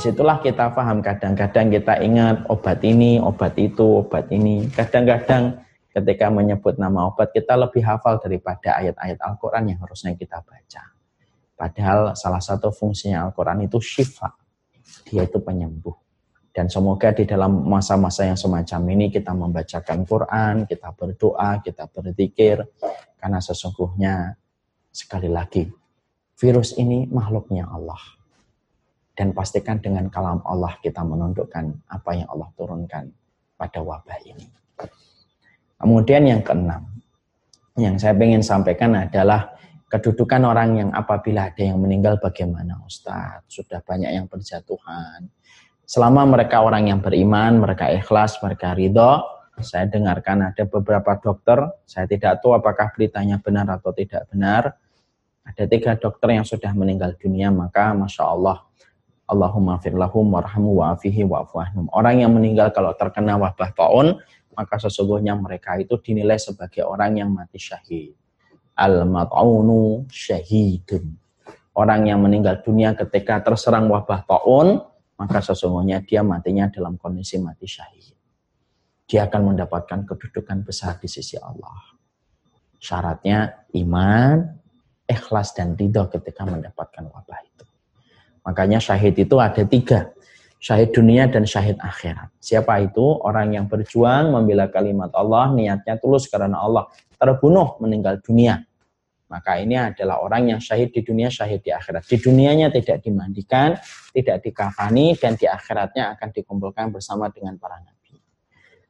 Di situlah kita paham kadang-kadang kita ingat obat ini, obat itu, obat ini. Kadang-kadang ketika menyebut nama obat kita lebih hafal daripada ayat-ayat Al-Quran yang harusnya kita baca. Padahal salah satu fungsinya Al-Quran itu syifa. Dia itu penyembuh. Dan semoga di dalam masa-masa yang semacam ini kita membacakan Quran, kita berdoa, kita berzikir. Karena sesungguhnya sekali lagi virus ini makhluknya Allah dan pastikan dengan kalam Allah kita menundukkan apa yang Allah turunkan pada wabah ini. Kemudian yang keenam, yang saya ingin sampaikan adalah kedudukan orang yang apabila ada yang meninggal bagaimana Ustadz, sudah banyak yang berjatuhan. Selama mereka orang yang beriman, mereka ikhlas, mereka ridho, saya dengarkan ada beberapa dokter, saya tidak tahu apakah beritanya benar atau tidak benar, ada tiga dokter yang sudah meninggal dunia, maka Masya Allah, Allahumma firlahum warhamu wa'afihi wa'afuahnum. Orang yang meninggal kalau terkena wabah taun, maka sesungguhnya mereka itu dinilai sebagai orang yang mati syahid. Al-mat'unu syahidun. Orang yang meninggal dunia ketika terserang wabah taun, maka sesungguhnya dia matinya dalam kondisi mati syahid. Dia akan mendapatkan kedudukan besar di sisi Allah. Syaratnya iman, ikhlas, dan ridho ketika mendapatkan wabah. Makanya syahid itu ada tiga. Syahid dunia dan syahid akhirat. Siapa itu? Orang yang berjuang membela kalimat Allah, niatnya tulus karena Allah. Terbunuh meninggal dunia. Maka ini adalah orang yang syahid di dunia, syahid di akhirat. Di dunianya tidak dimandikan, tidak dikafani, dan di akhiratnya akan dikumpulkan bersama dengan para nabi.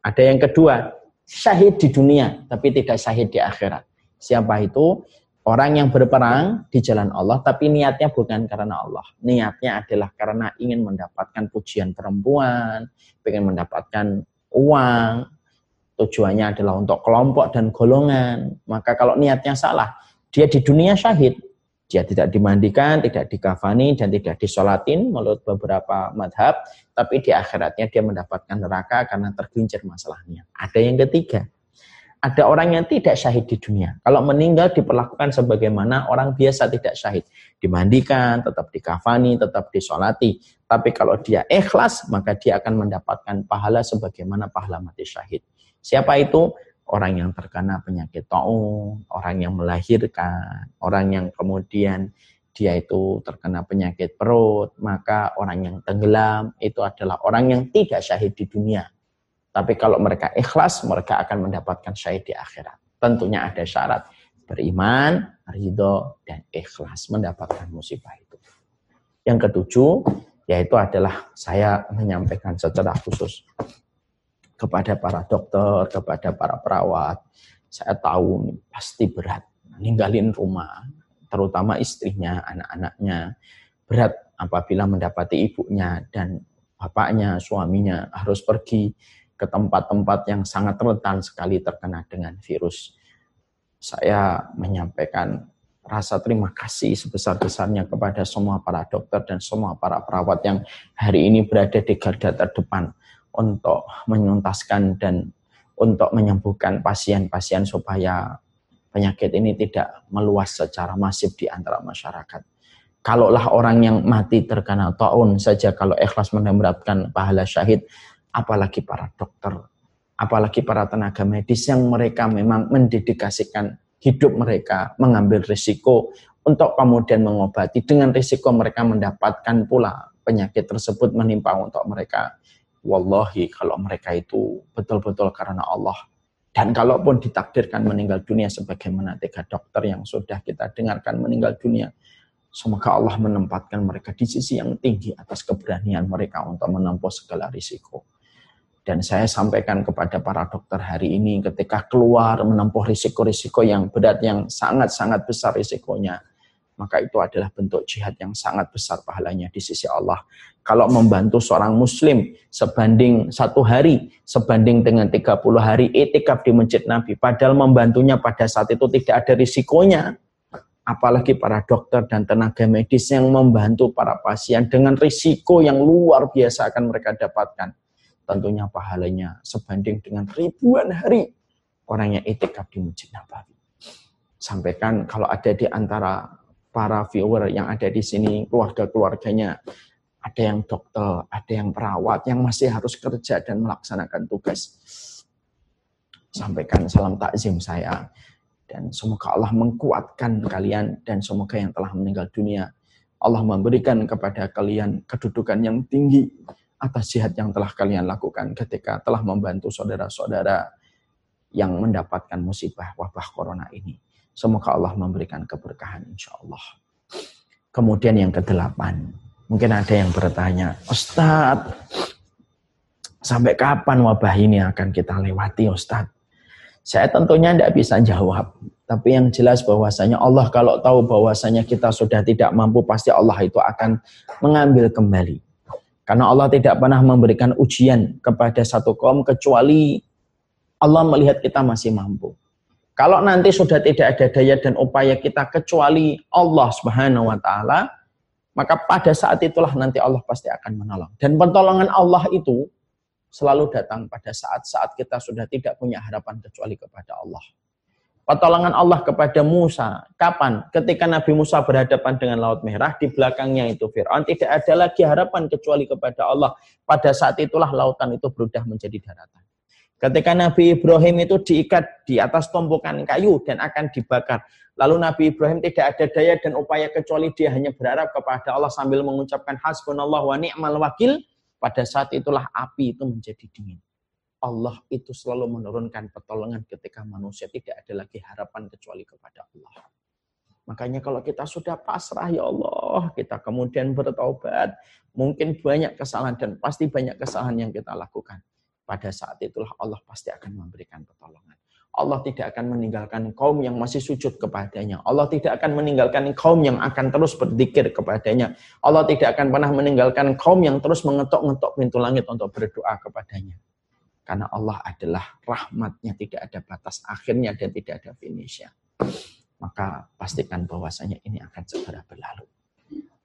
Ada yang kedua, syahid di dunia, tapi tidak syahid di akhirat. Siapa itu? Orang yang berperang di jalan Allah, tapi niatnya bukan karena Allah. Niatnya adalah karena ingin mendapatkan pujian perempuan, ingin mendapatkan uang, tujuannya adalah untuk kelompok dan golongan. Maka kalau niatnya salah, dia di dunia syahid. Dia tidak dimandikan, tidak dikafani, dan tidak disolatin menurut beberapa madhab. Tapi di akhiratnya dia mendapatkan neraka karena tergincir masalahnya. Ada yang ketiga, ada orang yang tidak syahid di dunia. Kalau meninggal diperlakukan sebagaimana orang biasa tidak syahid. Dimandikan, tetap dikafani, tetap disolati. Tapi kalau dia ikhlas, maka dia akan mendapatkan pahala sebagaimana pahala mati syahid. Siapa itu? Orang yang terkena penyakit taun, orang yang melahirkan, orang yang kemudian dia itu terkena penyakit perut, maka orang yang tenggelam itu adalah orang yang tidak syahid di dunia tapi kalau mereka ikhlas, mereka akan mendapatkan syahid di akhirat. Tentunya ada syarat. Beriman, ridho, dan ikhlas mendapatkan musibah itu. Yang ketujuh, yaitu adalah saya menyampaikan secara khusus kepada para dokter, kepada para perawat. Saya tahu pasti berat ninggalin rumah, terutama istrinya, anak-anaknya. Berat apabila mendapati ibunya dan bapaknya, suaminya harus pergi ke tempat-tempat yang sangat rentan sekali terkena dengan virus. Saya menyampaikan rasa terima kasih sebesar-besarnya kepada semua para dokter dan semua para perawat yang hari ini berada di garda terdepan untuk menuntaskan dan untuk menyembuhkan pasien-pasien supaya penyakit ini tidak meluas secara masif di antara masyarakat. Kalaulah orang yang mati terkena taun saja kalau ikhlas mendapatkan pahala syahid, apalagi para dokter, apalagi para tenaga medis yang mereka memang mendedikasikan hidup mereka, mengambil risiko untuk kemudian mengobati dengan risiko mereka mendapatkan pula penyakit tersebut menimpa untuk mereka. Wallahi kalau mereka itu betul-betul karena Allah. Dan kalaupun ditakdirkan meninggal dunia sebagaimana tiga dokter yang sudah kita dengarkan meninggal dunia, Semoga Allah menempatkan mereka di sisi yang tinggi atas keberanian mereka untuk menempuh segala risiko. Dan saya sampaikan kepada para dokter hari ini ketika keluar menempuh risiko-risiko yang berat, yang sangat-sangat besar risikonya. Maka itu adalah bentuk jihad yang sangat besar pahalanya di sisi Allah. Kalau membantu seorang muslim sebanding satu hari, sebanding dengan 30 hari etikaf di Masjid Nabi. Padahal membantunya pada saat itu tidak ada risikonya. Apalagi para dokter dan tenaga medis yang membantu para pasien dengan risiko yang luar biasa akan mereka dapatkan tentunya pahalanya sebanding dengan ribuan hari orang yang itikaf di Masjid Nabawi. Sampaikan kalau ada di antara para viewer yang ada di sini, keluarga-keluarganya ada yang dokter, ada yang perawat yang masih harus kerja dan melaksanakan tugas. Sampaikan salam takzim saya dan semoga Allah mengkuatkan kalian dan semoga yang telah meninggal dunia Allah memberikan kepada kalian kedudukan yang tinggi atas jihad yang telah kalian lakukan ketika telah membantu saudara-saudara yang mendapatkan musibah wabah corona ini. Semoga Allah memberikan keberkahan insya Allah. Kemudian yang kedelapan, mungkin ada yang bertanya, Ustadz, sampai kapan wabah ini akan kita lewati Ustadz? Saya tentunya tidak bisa jawab. Tapi yang jelas bahwasanya Allah kalau tahu bahwasanya kita sudah tidak mampu, pasti Allah itu akan mengambil kembali. Karena Allah tidak pernah memberikan ujian kepada satu kaum kecuali Allah melihat kita masih mampu. Kalau nanti sudah tidak ada daya dan upaya kita kecuali Allah Subhanahu wa taala, maka pada saat itulah nanti Allah pasti akan menolong. Dan pertolongan Allah itu selalu datang pada saat-saat kita sudah tidak punya harapan kecuali kepada Allah. Pertolongan Allah kepada Musa. Kapan? Ketika Nabi Musa berhadapan dengan Laut Merah, di belakangnya itu Fir'aun. Tidak ada lagi harapan kecuali kepada Allah. Pada saat itulah lautan itu berubah menjadi daratan. Ketika Nabi Ibrahim itu diikat di atas tumpukan kayu dan akan dibakar. Lalu Nabi Ibrahim tidak ada daya dan upaya kecuali dia hanya berharap kepada Allah sambil mengucapkan hasbunallah wa ni'mal wakil. Pada saat itulah api itu menjadi dingin. Allah itu selalu menurunkan pertolongan ketika manusia tidak ada lagi harapan kecuali kepada Allah. Makanya kalau kita sudah pasrah ya Allah, kita kemudian bertobat, mungkin banyak kesalahan dan pasti banyak kesalahan yang kita lakukan. Pada saat itulah Allah pasti akan memberikan pertolongan. Allah tidak akan meninggalkan kaum yang masih sujud kepadanya. Allah tidak akan meninggalkan kaum yang akan terus berzikir kepadanya. Allah tidak akan pernah meninggalkan kaum yang terus mengetok-ngetok pintu langit untuk berdoa kepadanya. Karena Allah adalah rahmatnya, tidak ada batas akhirnya dan tidak ada finishnya. Maka pastikan bahwasanya ini akan segera berlalu.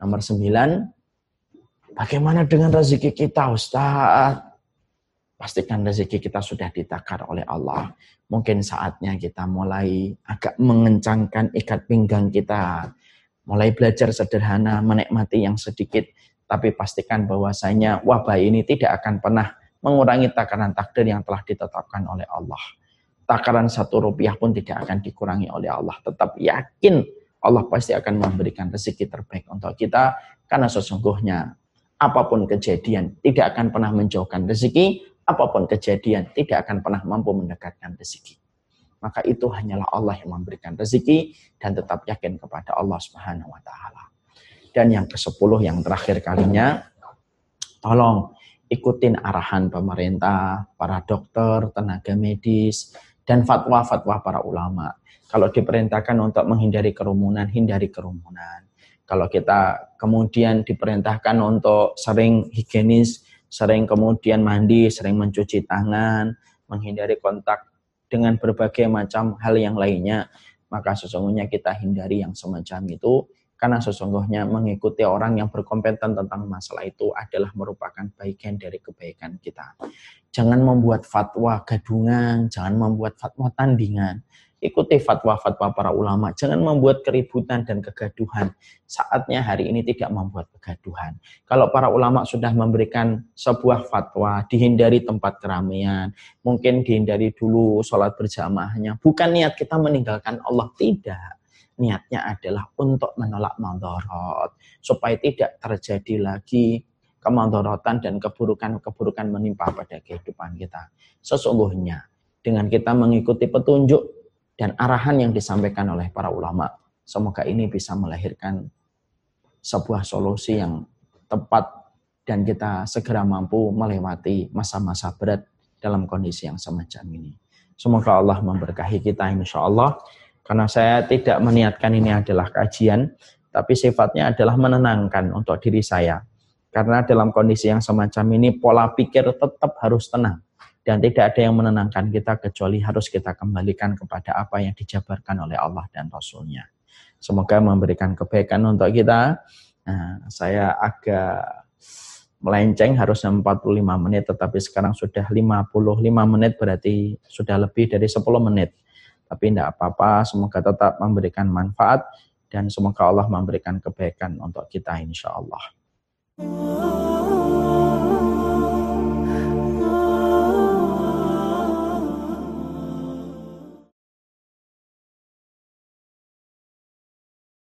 Nomor sembilan, bagaimana dengan rezeki kita Ustaz? pastikan rezeki kita sudah ditakar oleh Allah. Mungkin saatnya kita mulai agak mengencangkan ikat pinggang kita. Mulai belajar sederhana, menikmati yang sedikit. Tapi pastikan bahwasanya wabah ini tidak akan pernah mengurangi takaran takdir yang telah ditetapkan oleh Allah. Takaran satu rupiah pun tidak akan dikurangi oleh Allah. Tetap yakin Allah pasti akan memberikan rezeki terbaik untuk kita. Karena sesungguhnya apa pun kejadian tidak akan pernah menjauhkan rezeki apa pun kejadian tidak akan pernah mampu mendekatkan rezeki. Maka itu hanyalah Allah yang memberikan rezeki dan tetap yakin kepada Allah Subhanahu wa taala. Dan yang ke-10 yang terakhir kalinya tolong ikutin arahan pemerintah, para dokter, tenaga medis dan fatwa-fatwa para ulama. Kalau diperintahkan untuk menghindari kerumunan, hindari kerumunan. Kalau kita kemudian diperintahkan untuk sering higienis, sering kemudian mandi, sering mencuci tangan, menghindari kontak dengan berbagai macam hal yang lainnya, maka sesungguhnya kita hindari yang semacam itu karena sesungguhnya mengikuti orang yang berkompeten tentang masalah itu adalah merupakan bagian dari kebaikan kita. Jangan membuat fatwa gadungan, jangan membuat fatwa tandingan. Ikuti fatwa-fatwa para ulama. Jangan membuat keributan dan kegaduhan. Saatnya hari ini tidak membuat kegaduhan. Kalau para ulama sudah memberikan sebuah fatwa, dihindari tempat keramaian, mungkin dihindari dulu sholat berjamaahnya. Bukan niat kita meninggalkan Allah, tidak. Niatnya adalah untuk menolak mandorot. Supaya tidak terjadi lagi kemandorotan dan keburukan-keburukan menimpa pada kehidupan kita. Sesungguhnya, dengan kita mengikuti petunjuk dan arahan yang disampaikan oleh para ulama. Semoga ini bisa melahirkan sebuah solusi yang tepat dan kita segera mampu melewati masa-masa berat dalam kondisi yang semacam ini. Semoga Allah memberkahi kita insya Allah. Karena saya tidak meniatkan ini adalah kajian, tapi sifatnya adalah menenangkan untuk diri saya. Karena dalam kondisi yang semacam ini pola pikir tetap harus tenang dan tidak ada yang menenangkan kita kecuali harus kita kembalikan kepada apa yang dijabarkan oleh Allah dan Rasulnya. Semoga memberikan kebaikan untuk kita. Nah, saya agak melenceng harusnya 45 menit tetapi sekarang sudah 55 menit berarti sudah lebih dari 10 menit. Tapi tidak apa-apa, semoga tetap memberikan manfaat dan semoga Allah memberikan kebaikan untuk kita insya Allah. Oh.